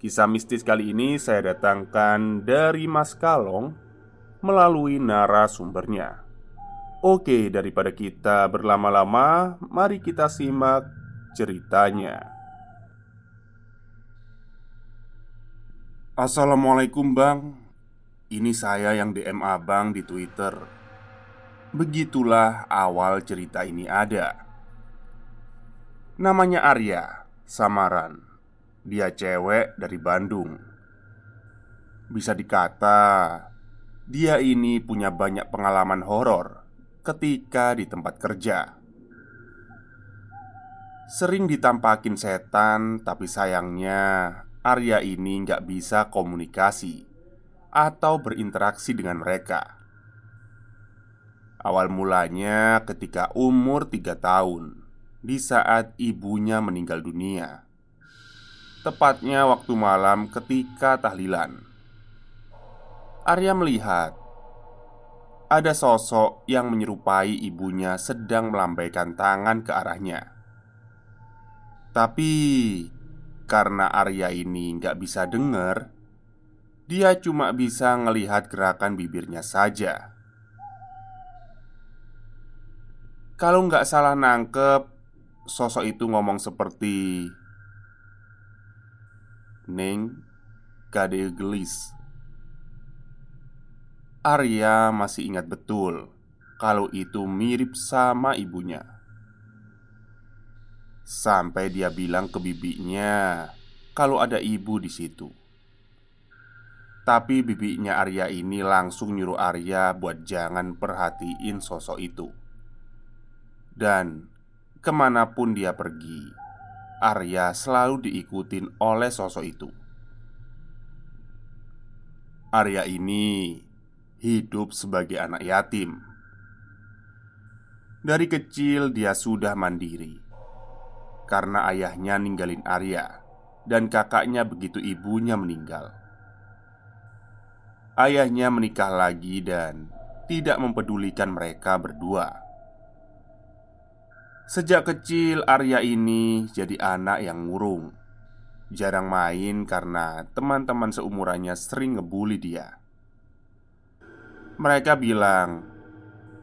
Kisah mistis kali ini saya datangkan dari Mas Kalong melalui narasumbernya. Oke, daripada kita berlama-lama, mari kita simak ceritanya. Assalamualaikum, Bang. Ini saya yang DM Abang di Twitter. Begitulah awal cerita ini ada. Namanya Arya, samaran. Dia cewek dari Bandung. Bisa dikata, dia ini punya banyak pengalaman horor ketika di tempat kerja. Sering ditampakin setan, tapi sayangnya Arya ini nggak bisa komunikasi atau berinteraksi dengan mereka. Awal mulanya ketika umur tiga tahun, di saat ibunya meninggal dunia. Tepatnya waktu malam ketika tahlilan. Arya melihat Ada sosok yang menyerupai ibunya sedang melambaikan tangan ke arahnya. Tapi Karena Arya ini nggak bisa dengar Dia cuma bisa ngelihat gerakan bibirnya saja. Kalau nggak salah nangkep Sosok itu ngomong seperti Neng Kade gelis. Arya masih ingat betul Kalau itu mirip sama ibunya. Sampai dia bilang ke bibinya Kalau ada ibu di situ. Tapi bibinya Arya ini langsung nyuruh Arya buat jangan perhatiin sosok itu. Dan ke mana pun dia pergi Arya selalu diikutin oleh sosok itu. Arya ini hidup sebagai anak yatim. Dari kecil dia sudah mandiri karena ayahnya ninggalin Arya dan kakaknya begitu ibunya meninggal. Ayahnya menikah lagi dan tidak mempedulikan mereka berdua. Sejak kecil Arya ini jadi anak yang murung. Jarang main karena teman-teman seumurannya sering ngebully dia. Mereka bilang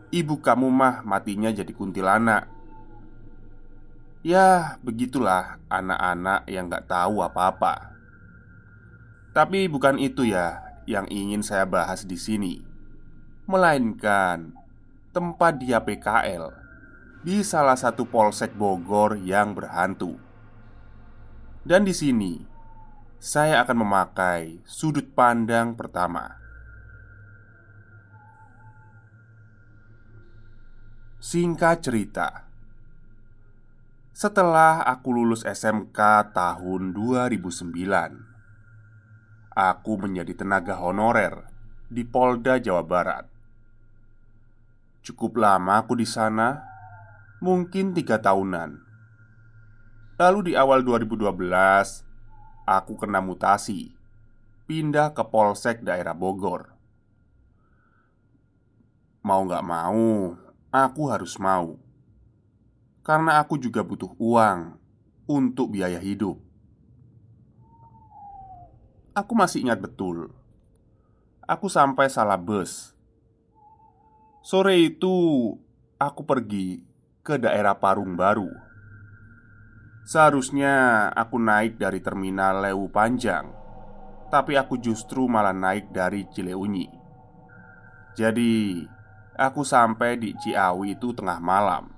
Ibu kamu mah matinya jadi kuntilanak. Ya begitulah anak-anak yang gak tahu apa-apa. Tapi bukan itu ya yang ingin saya bahas di sini. Melainkan tempat dia PKL di salah satu polsek Bogor yang berhantu. Dan di sini saya akan memakai sudut pandang pertama. Singkat cerita, setelah aku lulus SMK tahun 2009, aku menjadi tenaga honorer di Polda Jawa Barat. Cukup lama aku di sana, mungkin tiga tahunan. Lalu di awal 2012, aku kena mutasi, pindah ke Polsek daerah Bogor. Mau gak mau, aku harus mau karena aku juga butuh uang untuk biaya hidup. Aku masih ingat betul, aku sampai salah bus. Sore itu, aku pergi ke daerah Parung Baru. Seharusnya aku naik dari terminal Lewu Panjang, tapi aku justru malah naik dari Cileunyi. Jadi, Aku sampai di Ciawi itu tengah malam.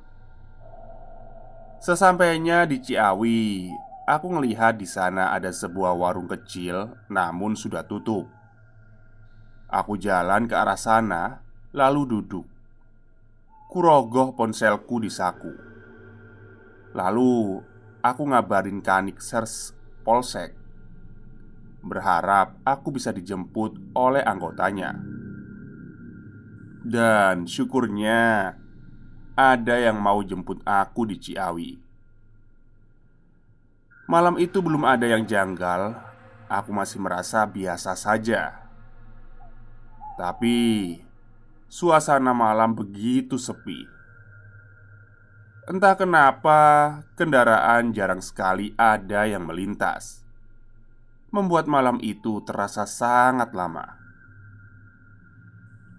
Sesampainya di Ciawi, aku melihat di sana ada sebuah warung kecil, namun sudah tutup. Aku jalan ke arah sana, lalu duduk. Kurogoh ponselku di saku. Lalu aku ngabarin kanik sers polsek Berharap aku bisa dijemput oleh anggotanya dan syukurnya ada yang mau jemput aku di Ciawi. Malam itu belum ada yang janggal, aku masih merasa biasa saja. Tapi suasana malam begitu sepi. Entah kenapa, kendaraan jarang sekali ada yang melintas, membuat malam itu terasa sangat lama.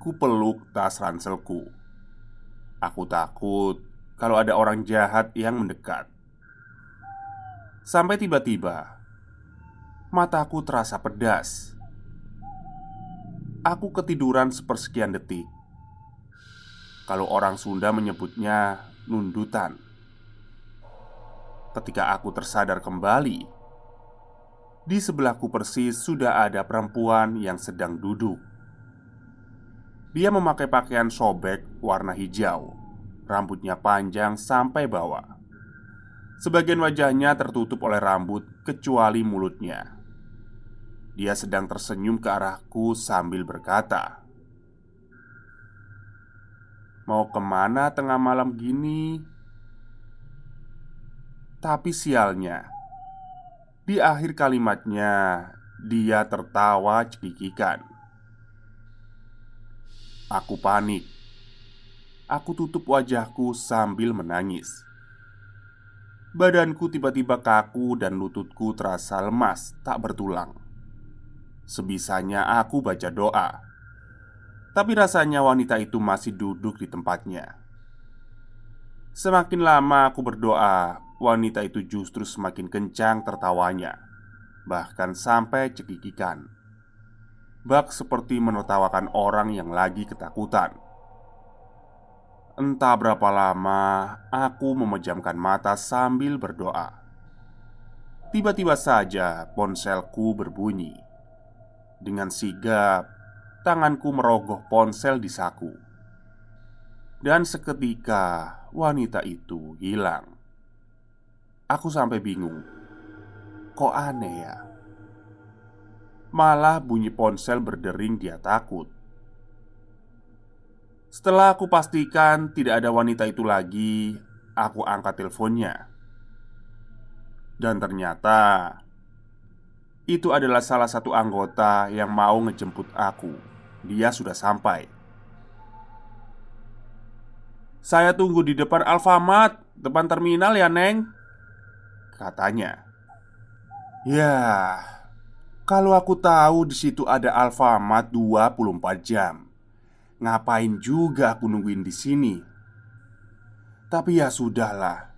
Ku peluk tas ranselku. Aku takut kalau ada orang jahat yang mendekat. Sampai tiba-tiba mataku terasa pedas. Aku ketiduran sepersekian detik. Kalau orang Sunda menyebutnya nundutan. Ketika aku tersadar kembali, di sebelahku persis sudah ada perempuan yang sedang duduk. Dia memakai pakaian sobek warna hijau Rambutnya panjang sampai bawah Sebagian wajahnya tertutup oleh rambut kecuali mulutnya Dia sedang tersenyum ke arahku sambil berkata Mau ke mana tengah malam gini? Tapi sialnya Di akhir kalimatnya Dia tertawa cekikikan Aku panik. Aku tutup wajahku sambil menangis. Badanku tiba-tiba kaku dan lututku terasa lemas, tak bertulang. Sebisanya aku baca doa, tapi rasanya wanita itu masih duduk di tempatnya. Semakin lama aku berdoa, wanita itu justru semakin kencang tertawanya, bahkan sampai cekikikan. Bak seperti menertawakan orang yang lagi ketakutan. Entah berapa lama aku memejamkan mata sambil berdoa. Tiba-tiba saja ponselku berbunyi. Dengan sigap, tanganku merogoh ponsel di saku. Dan seketika wanita itu hilang. Aku sampai bingung. Kok aneh ya? Malah bunyi ponsel berdering dia takut Setelah aku pastikan tidak ada wanita itu lagi Aku angkat teleponnya Dan ternyata Itu adalah salah satu anggota yang mau ngejemput aku Dia sudah sampai Saya tunggu di depan Alfamart Depan terminal ya Neng Katanya Ya kalau aku tahu di situ ada Alfamart 24 jam, ngapain juga aku nungguin di sini? Tapi ya sudahlah.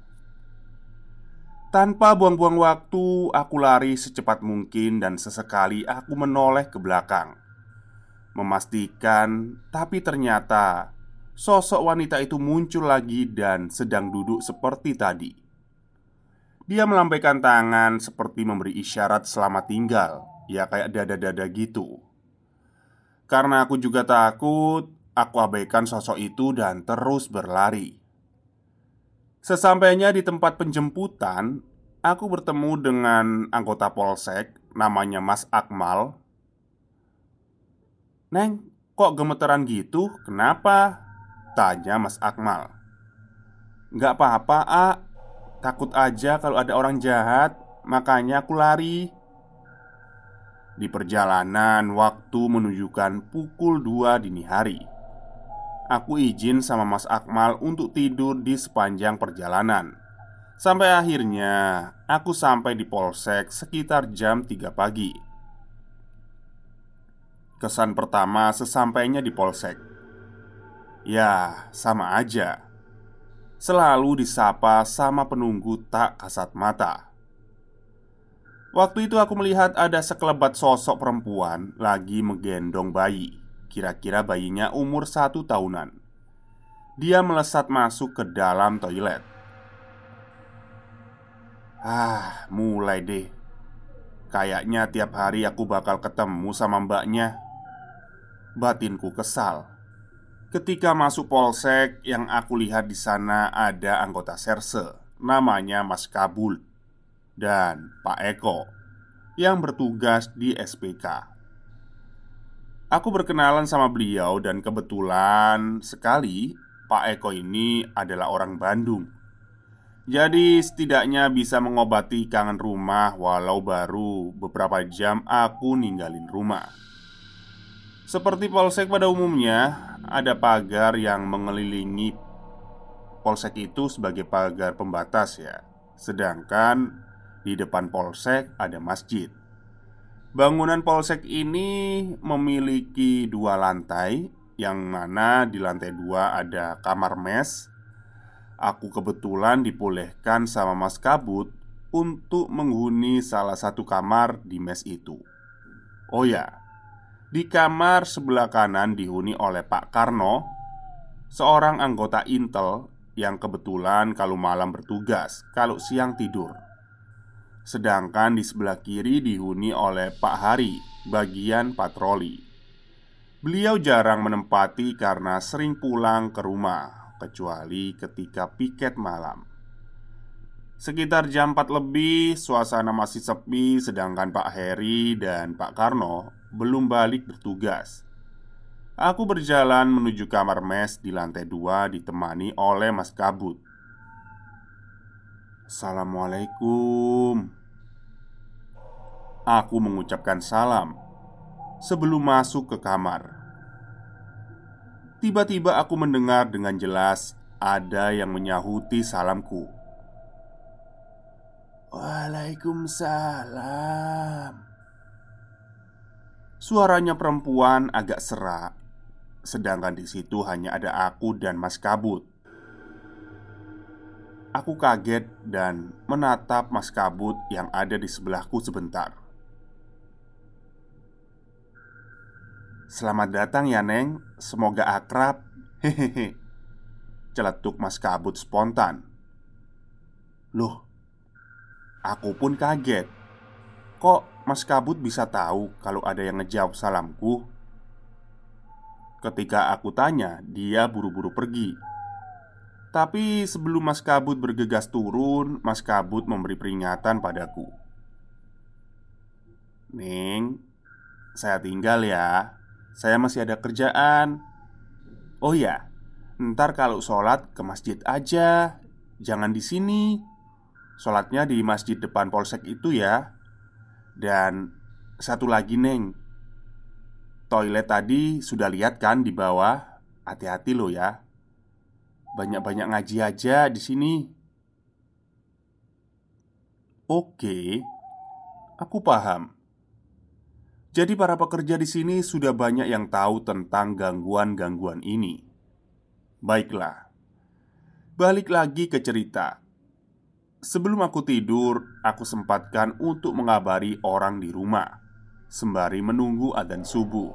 Tanpa buang-buang waktu, aku lari secepat mungkin dan sesekali aku menoleh ke belakang. Memastikan, tapi ternyata sosok wanita itu muncul lagi dan sedang duduk seperti tadi. Dia melambaikan tangan seperti memberi isyarat selamat tinggal, ya kayak dada-dada gitu. Karena aku juga takut, aku abaikan sosok itu dan terus berlari. Sesampainya di tempat penjemputan, aku bertemu dengan anggota polsek namanya Mas Akmal. "Neng, kok gemeteran gitu? Kenapa?" tanya Mas Akmal. "Gak apa-apa, A. Takut aja kalau ada orang jahat, makanya aku lari." Di perjalanan, waktu menunjukkan pukul 2 dini hari. Aku izin sama Mas Akmal untuk tidur di sepanjang perjalanan. Sampai akhirnya aku sampai di polsek sekitar jam 3 pagi. Kesan pertama sesampainya di polsek. Ya, sama aja. Selalu disapa sama penunggu tak kasat mata. Waktu itu aku melihat ada sekelebat sosok perempuan lagi menggendong bayi Kira-kira bayinya umur satu tahunan Dia melesat masuk ke dalam toilet Ah, mulai deh Kayaknya tiap hari aku bakal ketemu sama mbaknya Batinku kesal Ketika masuk polsek yang aku lihat di sana ada anggota serse Namanya Mas Kabul dan Pak Eko yang bertugas di SPK. Aku berkenalan sama beliau dan kebetulan sekali Pak Eko ini adalah orang Bandung. Jadi setidaknya bisa mengobati kangen rumah walau baru beberapa jam aku ninggalin rumah. Seperti polsek pada umumnya, ada pagar yang mengelilingi polsek itu sebagai pagar pembatas ya. Sedangkan di depan polsek ada masjid. Bangunan polsek ini memiliki dua lantai, yang mana di lantai dua ada kamar mes. Aku kebetulan dibolehkan sama Mas Kabut untuk menghuni salah satu kamar di mes itu. Oh ya, di kamar sebelah kanan dihuni oleh Pak Karno, seorang anggota Intel yang kebetulan kalau malam bertugas, kalau siang tidur. Sedangkan di sebelah kiri dihuni oleh Pak Hari, bagian patroli. Beliau jarang menempati karena sering pulang ke rumah, kecuali ketika piket malam. Sekitar jam 4 lebih, suasana masih sepi, sedangkan Pak Heri dan Pak Karno belum balik bertugas. Aku berjalan menuju kamar mes di lantai dua ditemani oleh Mas Kabut. Assalamualaikum. Aku mengucapkan salam Sebelum masuk ke kamar. Tiba-tiba aku mendengar dengan jelas Ada yang menyahuti salamku Waalaikumsalam Suaranya perempuan agak serak Sedangkan di situ hanya ada aku dan Mas Kabut Aku kaget dan menatap Mas Kabut yang ada di sebelahku sebentar. Selamat datang ya, Neng. Semoga akrab. Hehehe. Celetuk Mas Kabut spontan. Loh, aku pun kaget. Kok Mas Kabut bisa tahu kalau ada yang ngejawab salamku? Ketika aku tanya, dia buru-buru pergi tapi sebelum Mas Kabut bergegas turun, Mas Kabut memberi peringatan padaku. "Ning, saya tinggal ya. Saya masih ada kerjaan." "Oh ya, ntar kalau sholat ke masjid aja, jangan di sini. Sholatnya di masjid depan polsek itu ya." Dan satu lagi, Neng. Toilet tadi sudah lihat kan di bawah? Hati-hati lo ya. Banyak-banyak ngaji aja di sini. Oke, aku paham. Jadi para pekerja di sini sudah banyak yang tahu tentang gangguan-gangguan ini. Baiklah. Balik lagi ke cerita. Sebelum aku tidur, aku sempatkan untuk mengabari orang di rumah sembari menunggu adzan subuh.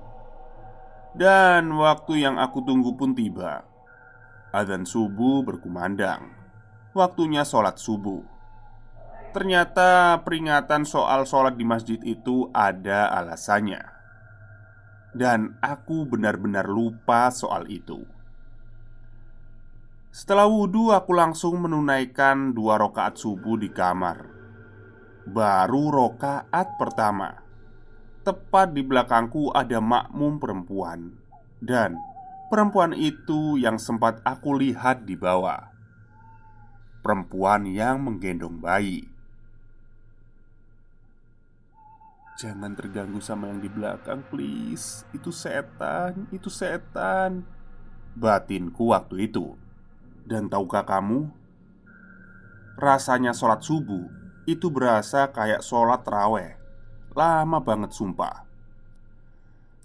Dan waktu yang aku tunggu pun tiba. Adzan subuh berkumandang Waktunya sholat subuh Ternyata peringatan soal sholat di masjid itu ada alasannya Dan aku benar-benar lupa soal itu Setelah wudhu aku langsung menunaikan dua rokaat subuh di kamar. Baru rokaat pertama. Tepat di belakangku ada makmum perempuan. Dan Perempuan itu yang sempat aku lihat di bawah. Perempuan yang menggendong bayi. Jangan terganggu sama yang di belakang please. Itu setan, itu setan. Batinku waktu itu Dan tahukah kamu Rasanya sholat subuh Itu berasa kayak sholat raweh Lama banget sumpah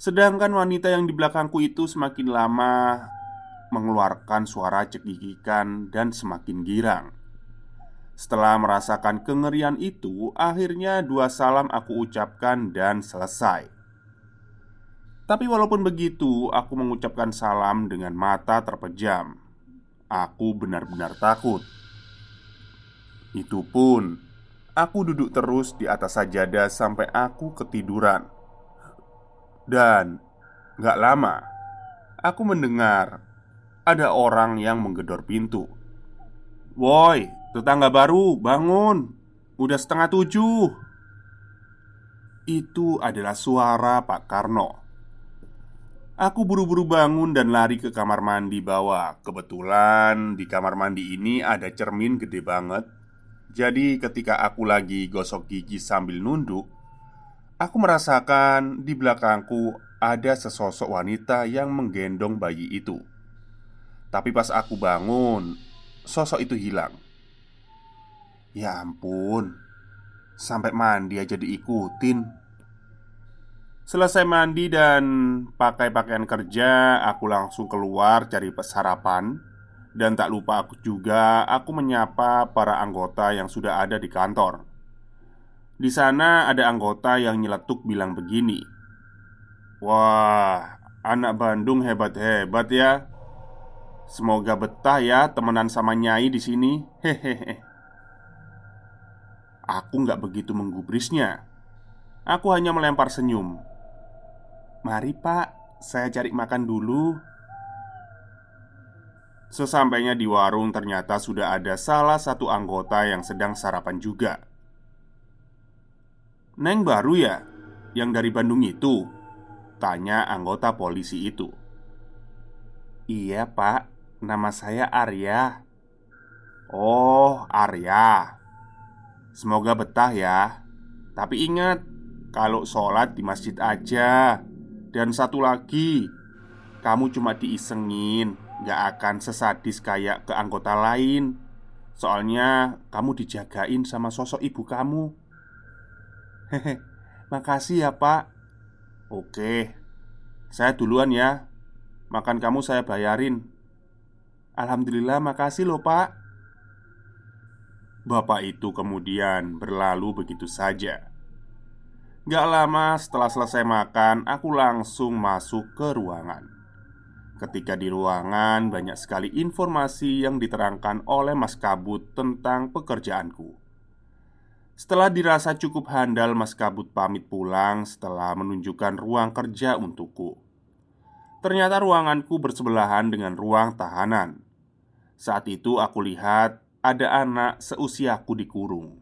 Sedangkan wanita yang di belakangku itu semakin lama mengeluarkan suara cekikikan dan semakin girang. Setelah merasakan kengerian itu, akhirnya dua salam aku ucapkan dan selesai. Tapi walaupun begitu, aku mengucapkan salam dengan mata terpejam. Aku benar-benar takut. Itu pun, aku duduk terus di atas sajadah sampai aku ketiduran. Dan gak lama Aku mendengar Ada orang yang menggedor pintu Woi, tetangga baru, bangun Udah setengah tujuh Itu adalah suara Pak Karno Aku buru-buru bangun dan lari ke kamar mandi bawah Kebetulan di kamar mandi ini ada cermin gede banget Jadi ketika aku lagi gosok gigi sambil nunduk Aku merasakan di belakangku ada sesosok wanita yang menggendong bayi itu. Tapi pas aku bangun, sosok itu hilang. Ya ampun, sampai mandi aja diikutin. Selesai mandi dan pakai pakaian kerja, aku langsung keluar cari sarapan. Dan tak lupa aku juga, aku menyapa para anggota yang sudah ada di kantor. Di sana ada anggota yang nyeletuk bilang begini Wah, anak Bandung hebat-hebat ya Semoga betah ya temenan sama Nyai di sini. Hehehe. Aku nggak begitu menggubrisnya. Aku hanya melempar senyum. Mari pak, saya cari makan dulu. Sesampainya di warung, ternyata sudah ada salah satu anggota yang sedang sarapan juga. Neng baru ya? Yang dari Bandung itu? Tanya anggota polisi itu Iya pak, nama saya Arya Oh, Arya Semoga betah ya Tapi ingat Kalau sholat di masjid aja Dan satu lagi Kamu cuma diisengin Gak akan sesadis kayak ke anggota lain. Soalnya kamu dijagain sama sosok ibu kamu. Hehe, makasih ya pak. Oke, saya duluan ya. Makan kamu saya bayarin. Alhamdulillah makasih loh pak. Bapak itu kemudian berlalu begitu saja Gak lama setelah selesai makan Aku langsung masuk ke ruangan Ketika di ruangan banyak sekali informasi yang diterangkan oleh Mas Kabut tentang pekerjaanku setelah dirasa cukup handal, Mas Kabut pamit pulang setelah menunjukkan ruang kerja untukku. Ternyata ruanganku bersebelahan dengan ruang tahanan. Saat itu aku lihat ada anak seusiaku dikurung.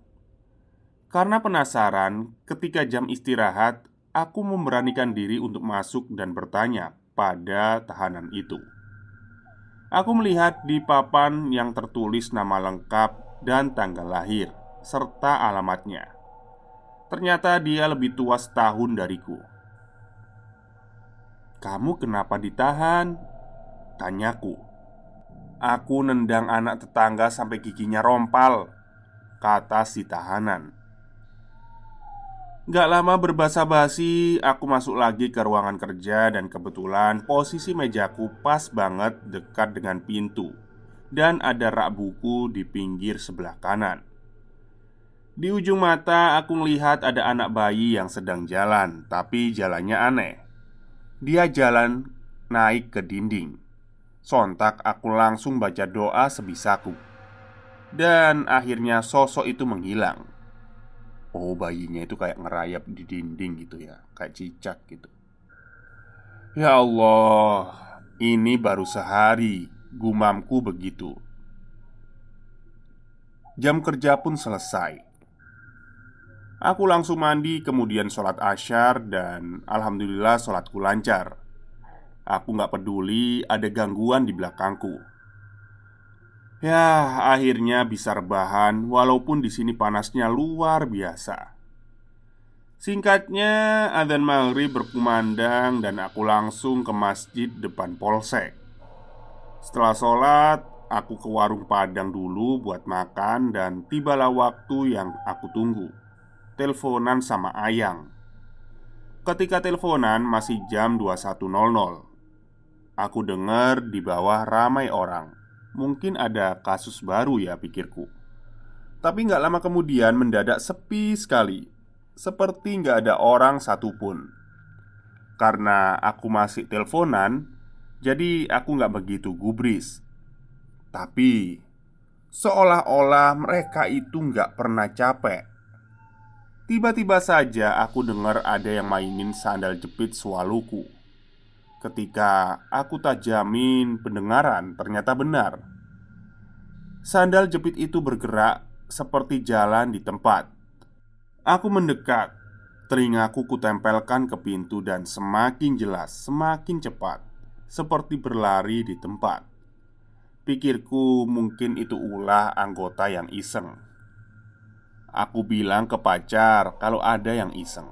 Karena penasaran, ketika jam istirahat, aku memberanikan diri untuk masuk dan bertanya pada tahanan itu. Aku melihat di papan yang tertulis nama lengkap dan tanggal lahir serta alamatnya. Ternyata dia lebih tua setahun dariku. "Kamu kenapa ditahan?" tanyaku. "Aku nendang anak tetangga sampai giginya rompal," kata si tahanan. Gak lama berbahasa basi, aku masuk lagi ke ruangan kerja dan kebetulan posisi mejaku pas banget dekat dengan pintu. Dan ada rak buku di pinggir sebelah kanan. Di ujung mata aku melihat ada anak bayi yang sedang jalan Tapi jalannya aneh. Dia jalan naik ke dinding. Sontak aku langsung baca doa sebisaku. Dan akhirnya sosok itu menghilang Oh bayinya itu kayak ngerayap di dinding gitu ya Kayak cicak gitu. Ya Allah Ini baru sehari Gumamku begitu. Jam kerja pun selesai. Aku langsung mandi kemudian sholat asyar Dan Alhamdulillah sholatku lancar. Aku gak peduli ada gangguan di belakangku. Ya, akhirnya bisa rebahan walaupun di sini panasnya luar biasa. Singkatnya, adzan maghrib berkumandang dan aku langsung ke masjid depan polsek. Setelah sholat, aku ke warung padang dulu buat makan dan tibalah waktu yang aku tunggu. Teleponan sama Ayang. Ketika teleponan masih jam 21.00 Aku dengar di bawah ramai orang Mungkin ada kasus baru ya pikirku. Tapi nggak lama kemudian mendadak sepi sekali. Seperti nggak ada orang satupun. Karena aku masih teleponan Jadi aku nggak begitu gubris. Tapi Seolah-olah mereka itu nggak pernah capek. Tiba-tiba saja aku dengar ada yang mainin sandal jepit swaluku Ketika aku tak jamin pendengaran ternyata benar. Sandal jepit itu bergerak seperti jalan di tempat. Aku mendekat. Telingaku kutempelkan ke pintu dan semakin jelas, semakin cepat Seperti berlari di tempat. Pikirku mungkin itu ulah anggota yang iseng. Aku bilang ke pacar kalau ada yang iseng.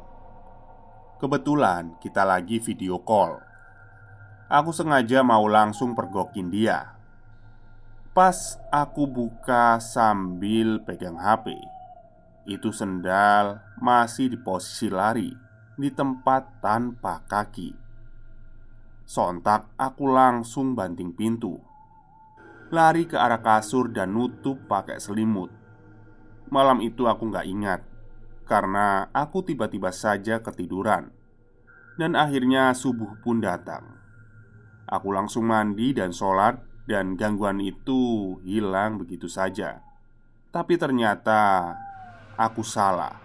Kebetulan kita lagi video call Aku sengaja mau langsung pergokin dia. Pas aku buka sambil pegang HP Itu sendal masih di posisi lari Di tempat tanpa kaki. Sontak aku langsung banting pintu. Lari ke arah kasur dan nutup pakai selimut. Malam itu aku nggak ingat Karena aku tiba-tiba saja ketiduran. Dan akhirnya subuh pun datang Aku langsung mandi dan sholat Dan gangguan itu hilang begitu saja. Tapi ternyata Aku salah.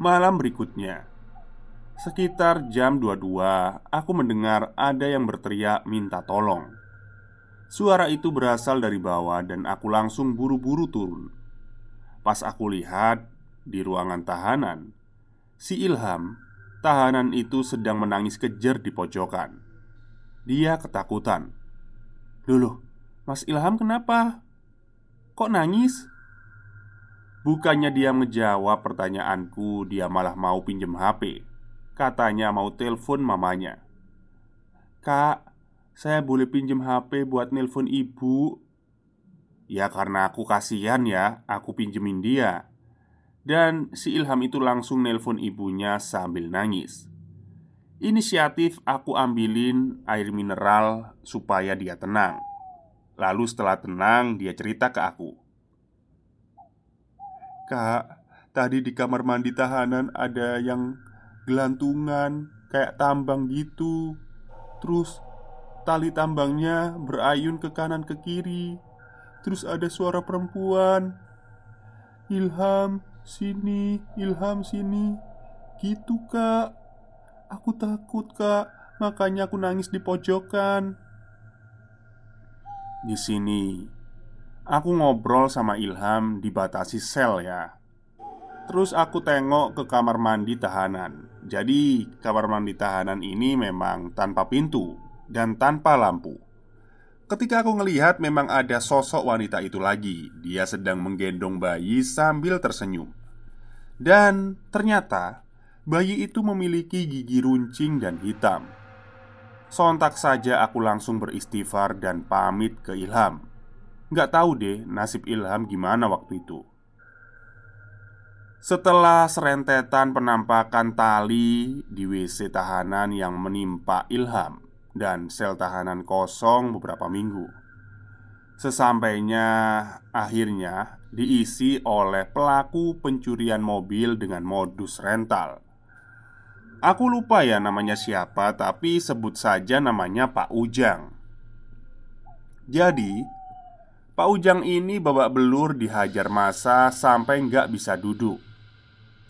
Malam berikutnya Sekitar jam 22 Aku mendengar ada yang berteriak minta tolong. Suara itu berasal dari bawah dan aku langsung buru-buru turun. Pas aku lihat di ruangan tahanan Si Ilham Tahanan itu sedang menangis kejer di pojokan dia ketakutan Loh, Mas Ilham kenapa? Kok nangis? Bukannya dia menjawab pertanyaanku Dia malah mau pinjem HP Katanya mau telepon mamanya Kak, saya boleh pinjem HP buat nelpon ibu? Ya karena aku kasihan ya, aku pinjemin dia Dan si Ilham itu langsung nelpon ibunya sambil nangis Inisiatif aku ambilin air mineral supaya dia tenang. Lalu setelah tenang, dia cerita ke aku. Kak, tadi di kamar mandi tahanan ada yang gelantungan kayak tambang gitu. Terus tali tambangnya berayun ke kanan ke kiri. Terus ada suara perempuan. Ilham, sini, Ilham sini. Gitu, Kak. Aku takut, Kak. Makanya aku nangis di pojokan. Di sini, aku ngobrol sama Ilham dibatasi sel ya. Terus aku tengok ke kamar mandi tahanan. Jadi, kamar mandi tahanan ini memang tanpa pintu dan tanpa lampu. Ketika aku ngelihat memang ada sosok wanita itu lagi Dia sedang menggendong bayi sambil tersenyum Dan ternyata Bayi itu memiliki gigi runcing dan hitam. Sontak saja aku langsung beristighfar dan pamit ke Ilham. Gak tahu deh nasib Ilham gimana waktu itu. Setelah serentetan penampakan tali di WC tahanan yang menimpa Ilham dan sel tahanan kosong beberapa minggu, sesampainya akhirnya diisi oleh pelaku pencurian mobil dengan modus rental Aku lupa ya namanya siapa, tapi sebut saja namanya Pak Ujang. Jadi, Pak Ujang ini babak belur dihajar masa sampai nggak bisa duduk.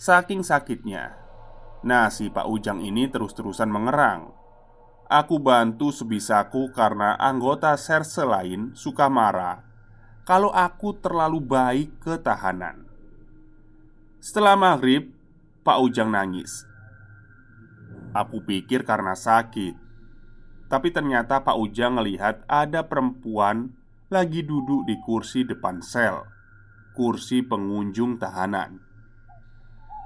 Saking sakitnya, nah si Pak Ujang ini terus-terusan mengerang. Aku bantu sebisaku karena anggota serse lain suka marah kalau aku terlalu baik ke tahanan. Setelah maghrib, Pak Ujang nangis. Aku pikir karena sakit, tapi ternyata Pak Ujang melihat ada perempuan lagi duduk di kursi depan sel, kursi pengunjung tahanan.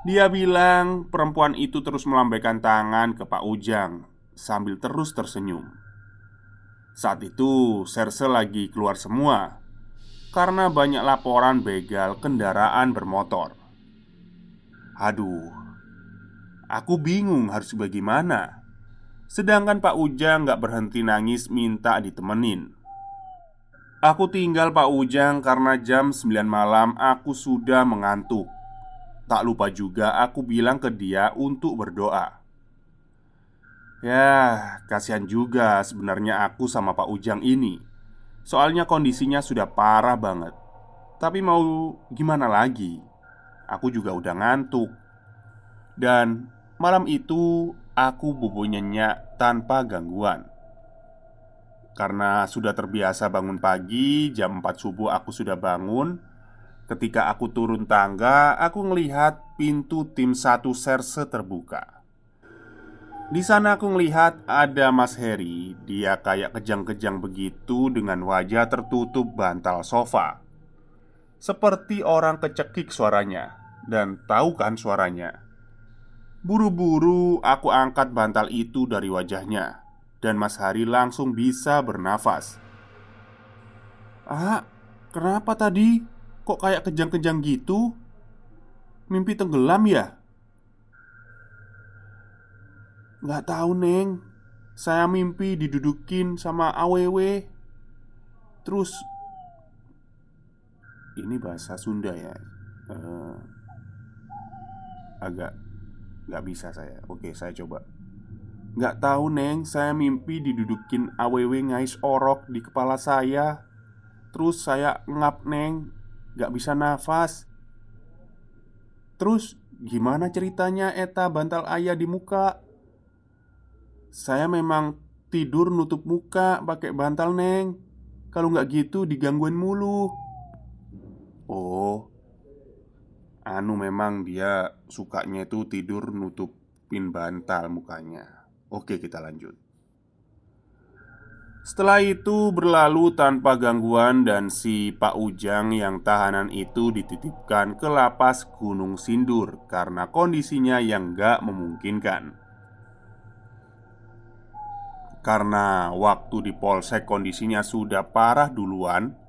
Dia bilang perempuan itu terus melambaikan tangan ke Pak Ujang sambil terus tersenyum. Saat itu Serse lagi keluar semua karena banyak laporan begal kendaraan bermotor. Aduh, aku bingung harus bagaimana. Sedangkan Pak Ujang gak berhenti nangis minta ditemenin. Aku tinggal Pak Ujang karena jam 9 malam aku sudah mengantuk. Tak lupa juga aku bilang ke dia untuk berdoa. Ya, kasihan juga sebenarnya aku sama Pak Ujang ini. Soalnya kondisinya sudah parah banget. Tapi mau gimana lagi? Aku juga udah ngantuk. Dan malam itu aku bobo nyenyak tanpa gangguan. Karena sudah terbiasa bangun pagi Jam 4 subuh aku sudah bangun Ketika aku turun tangga Aku melihat pintu tim satu serse terbuka. Di sana aku melihat ada Mas Heri Dia kayak kejang-kejang begitu dengan wajah tertutup bantal sofa. Seperti orang kecekik suaranya Dan tahu kan suaranya Buru-buru aku angkat bantal itu dari wajahnya Dan Mas Hari langsung bisa bernafas Ah, kenapa tadi? Kok kayak kejang-kejang gitu? Mimpi tenggelam ya? Gak tahu Neng Saya mimpi didudukin sama AWW Terus Ini bahasa Sunda ya uh, Agak Gak bisa saya. Oke saya coba. Gak tahu Neng. Saya mimpi didudukin AWW ngais orok di kepala saya. Terus saya ngap Neng. Gak bisa nafas. Terus gimana ceritanya Eta bantal ayah di muka? Saya memang tidur nutup muka pakai bantal Neng. Kalau nggak gitu digangguin mulu. Oh Anu memang dia sukanya itu tidur nutupin bantal mukanya. Oke kita lanjut. Setelah itu berlalu tanpa gangguan dan si Pak Ujang yang tahanan itu dititipkan ke lapas Gunung Sindur Karena kondisinya yang gak memungkinkan. Karena waktu di polsek kondisinya sudah parah duluan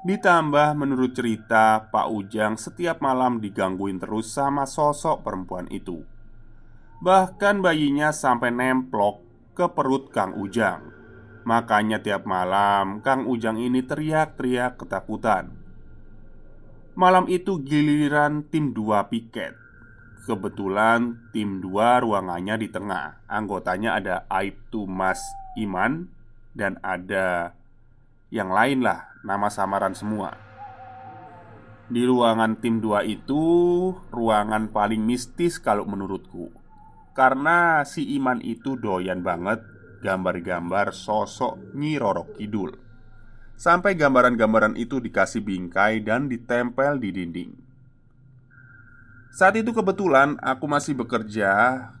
Ditambah menurut cerita Pak Ujang setiap malam digangguin terus sama sosok perempuan itu. Bahkan bayinya sampai nemplok ke perut Kang Ujang. Makanya tiap malam Kang Ujang ini teriak-teriak ketakutan. Malam itu giliran tim dua piket. Kebetulan tim dua ruangannya di tengah. Anggotanya ada Aibtu Mas Iman Dan ada yang lain lah Nama samaran semua. Di ruangan tim 2 itu Ruangan paling mistis kalau menurutku. Karena si Iman itu doyan banget Gambar-gambar sosok Nyi Roro Kidul. Sampai gambaran-gambaran itu dikasih bingkai dan ditempel di dinding. Saat itu kebetulan aku masih bekerja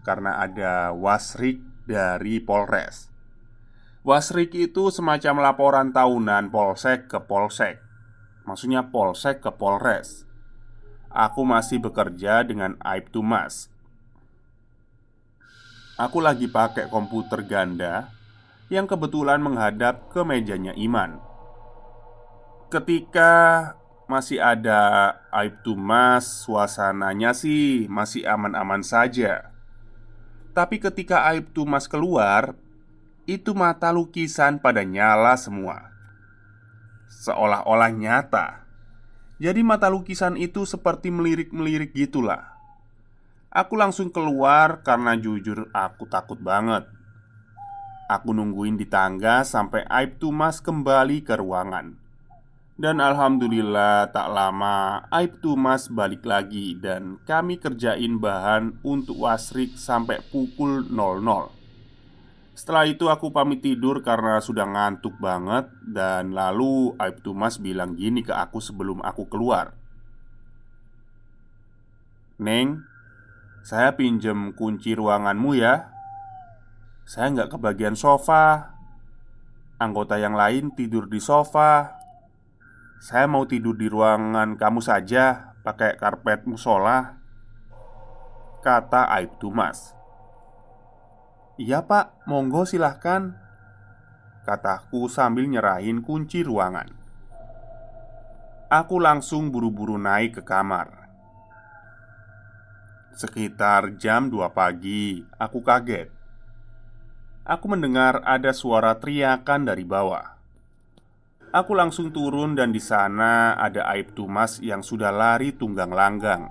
Karena ada wasrik dari Polres Wasrik itu semacam laporan tahunan polsek ke polsek. Maksudnya polsek ke polres. Aku masih bekerja dengan Aib Tumas. Aku lagi pakai komputer ganda Yang kebetulan menghadap ke mejanya Iman. Ketika masih ada Aib Tumas Suasananya sih masih aman-aman saja. Tapi ketika Aib Tumas keluar itu mata lukisan pada nyala semua. Seolah-olah nyata. Jadi mata lukisan itu seperti melirik-melirik gitulah. Aku langsung keluar karena jujur aku takut banget. Aku nungguin di tangga sampai Aib Tumas kembali ke ruangan. Dan alhamdulillah tak lama Aib Tumas balik lagi dan kami kerjain bahan untuk wasrik sampai pukul 00 Setelah itu aku pamit tidur karena sudah ngantuk banget Dan lalu Aib Tumas bilang gini ke aku sebelum aku keluar. Neng, saya pinjem kunci ruanganmu ya. Saya nggak kebagian sofa. Anggota yang lain tidur di sofa. Saya mau tidur di ruangan kamu saja Pakai karpet musola Kata Aib Tumas Iya pak, monggo silahkan Kataku sambil nyerahin kunci ruangan. Aku langsung buru-buru naik ke kamar. Sekitar jam 2 pagi, aku kaget. Aku mendengar ada suara teriakan dari bawah. Aku langsung turun dan di sana ada Aib Tumas yang sudah lari tunggang langgang.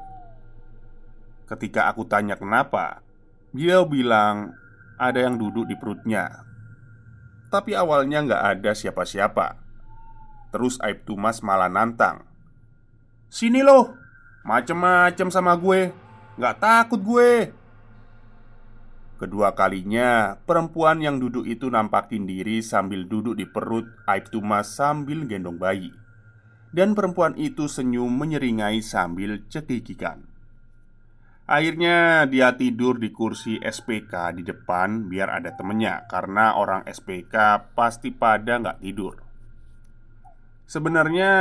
Ketika aku tanya kenapa, dia bilang ada yang duduk di perutnya. Tapi awalnya nggak ada siapa-siapa. Terus Aib Tumas malah nantang. Sini loh, macem-macem sama gue, nggak takut gue. Kedua kalinya, perempuan yang duduk itu nampakin diri sambil duduk di perut Aib Tumas sambil gendong bayi. Dan perempuan itu senyum menyeringai sambil cekikikan. Akhirnya dia tidur di kursi SPK di depan biar ada temennya Karena orang SPK pasti pada nggak tidur. Sebenarnya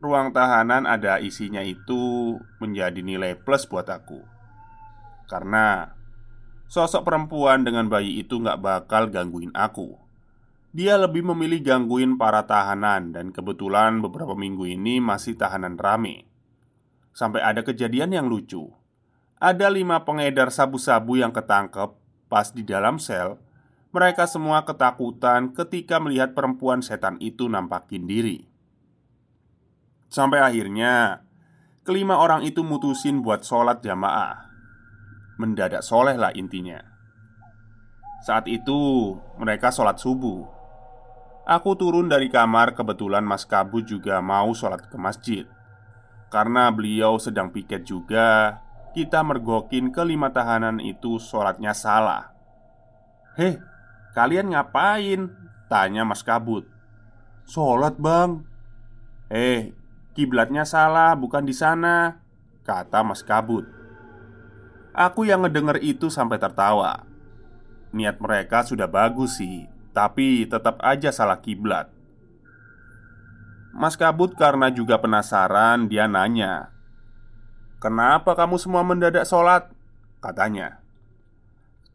ruang tahanan ada isinya itu menjadi nilai plus buat aku. Karena Sosok perempuan dengan bayi itu gak bakal gangguin aku. Dia lebih memilih gangguin para tahanan Dan kebetulan beberapa minggu ini masih tahanan rame. Sampai ada kejadian yang lucu Ada lima pengedar sabu-sabu yang ketangkep Pas di dalam sel Mereka semua ketakutan ketika melihat perempuan setan itu nampakin diri Sampai akhirnya Kelima orang itu mutusin buat sholat jamaah mendadak soleh lah intinya. Saat itu mereka sholat subuh. Aku turun dari kamar kebetulan Mas Kabu juga mau sholat ke masjid. Karena beliau sedang piket juga, kita mergokin kelima tahanan itu sholatnya salah. Heh, kalian ngapain? Tanya Mas Kabut. Sholat bang. Eh, kiblatnya salah, bukan di sana. Kata Mas Kabut. Aku yang ngedenger itu sampai tertawa. Niat mereka sudah bagus sih, tapi tetap aja salah kiblat. Mas Kabut karena juga penasaran, dia nanya, "Kenapa kamu semua mendadak sholat?" Katanya,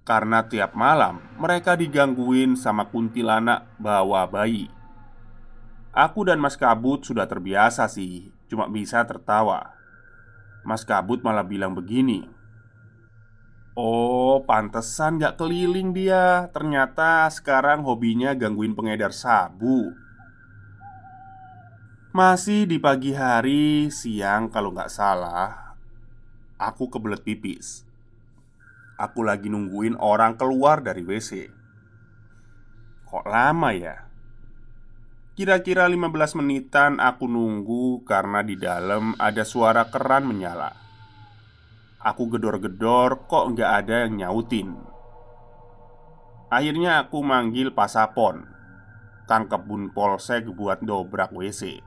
"Karena tiap malam mereka digangguin sama kuntilanak bawa bayi." Aku dan Mas Kabut sudah terbiasa sih, cuma bisa tertawa. Mas Kabut malah bilang begini, Oh, pantesan gak keliling dia Ternyata sekarang hobinya gangguin pengedar sabu Masih di pagi hari, siang kalau nggak salah Aku kebelet pipis. Aku lagi nungguin orang keluar dari WC Kok lama ya? Kira-kira 15 menitan aku nunggu karena di dalam ada suara keran menyala. Aku gedor-gedor kok nggak ada yang nyautin. Akhirnya aku manggil pasapon Kang kebun polsek buat dobrak WC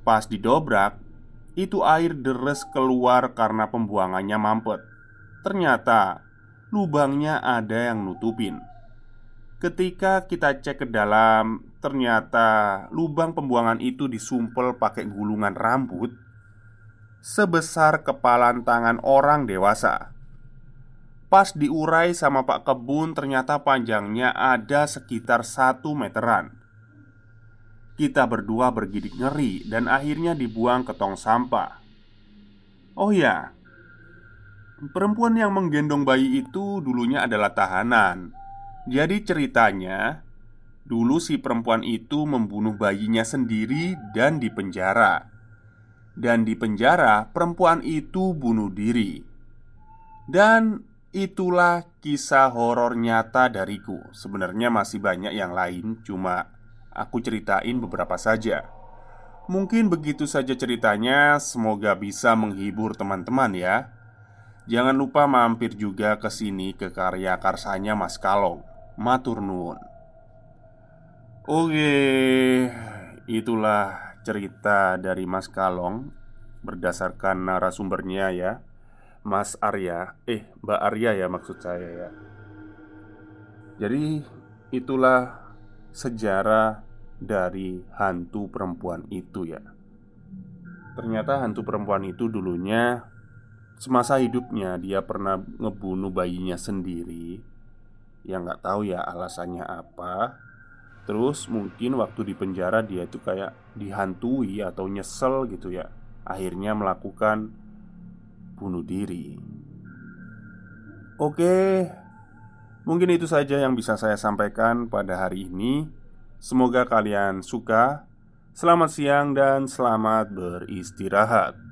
Pas didobrak Itu air deres keluar karena pembuangannya mampet Ternyata lubangnya ada yang nutupin Ketika kita cek ke dalam Ternyata lubang pembuangan itu disumpel pakai gulungan rambut sebesar kepalan tangan orang dewasa. Pas diurai sama Pak Kebun, ternyata panjangnya ada sekitar satu meteran. Kita berdua bergidik ngeri dan akhirnya dibuang ke tong sampah. Oh ya, perempuan yang menggendong bayi itu dulunya adalah tahanan. Jadi ceritanya, dulu si perempuan itu membunuh bayinya sendiri dan dipenjara dan di penjara perempuan itu bunuh diri. Dan itulah kisah horor nyata dariku. Sebenarnya masih banyak yang lain, cuma aku ceritain beberapa saja. Mungkin begitu saja ceritanya, semoga bisa menghibur teman-teman ya. Jangan lupa mampir juga ke sini ke karya karsanya Mas Kalong. Matur nuwun. Oke, itulah cerita dari Mas Kalong berdasarkan narasumbernya ya. Mas Arya, eh Mbak Arya ya maksud saya ya. Jadi itulah sejarah dari hantu perempuan itu ya. Ternyata hantu perempuan itu dulunya semasa hidupnya dia pernah ngebunuh bayinya sendiri. Yang nggak tahu ya alasannya apa. Terus mungkin waktu di penjara dia itu kayak dihantui atau nyesel gitu ya. Akhirnya melakukan bunuh diri. Oke, mungkin itu saja yang bisa saya sampaikan pada hari ini. Semoga kalian suka. Selamat siang dan selamat beristirahat.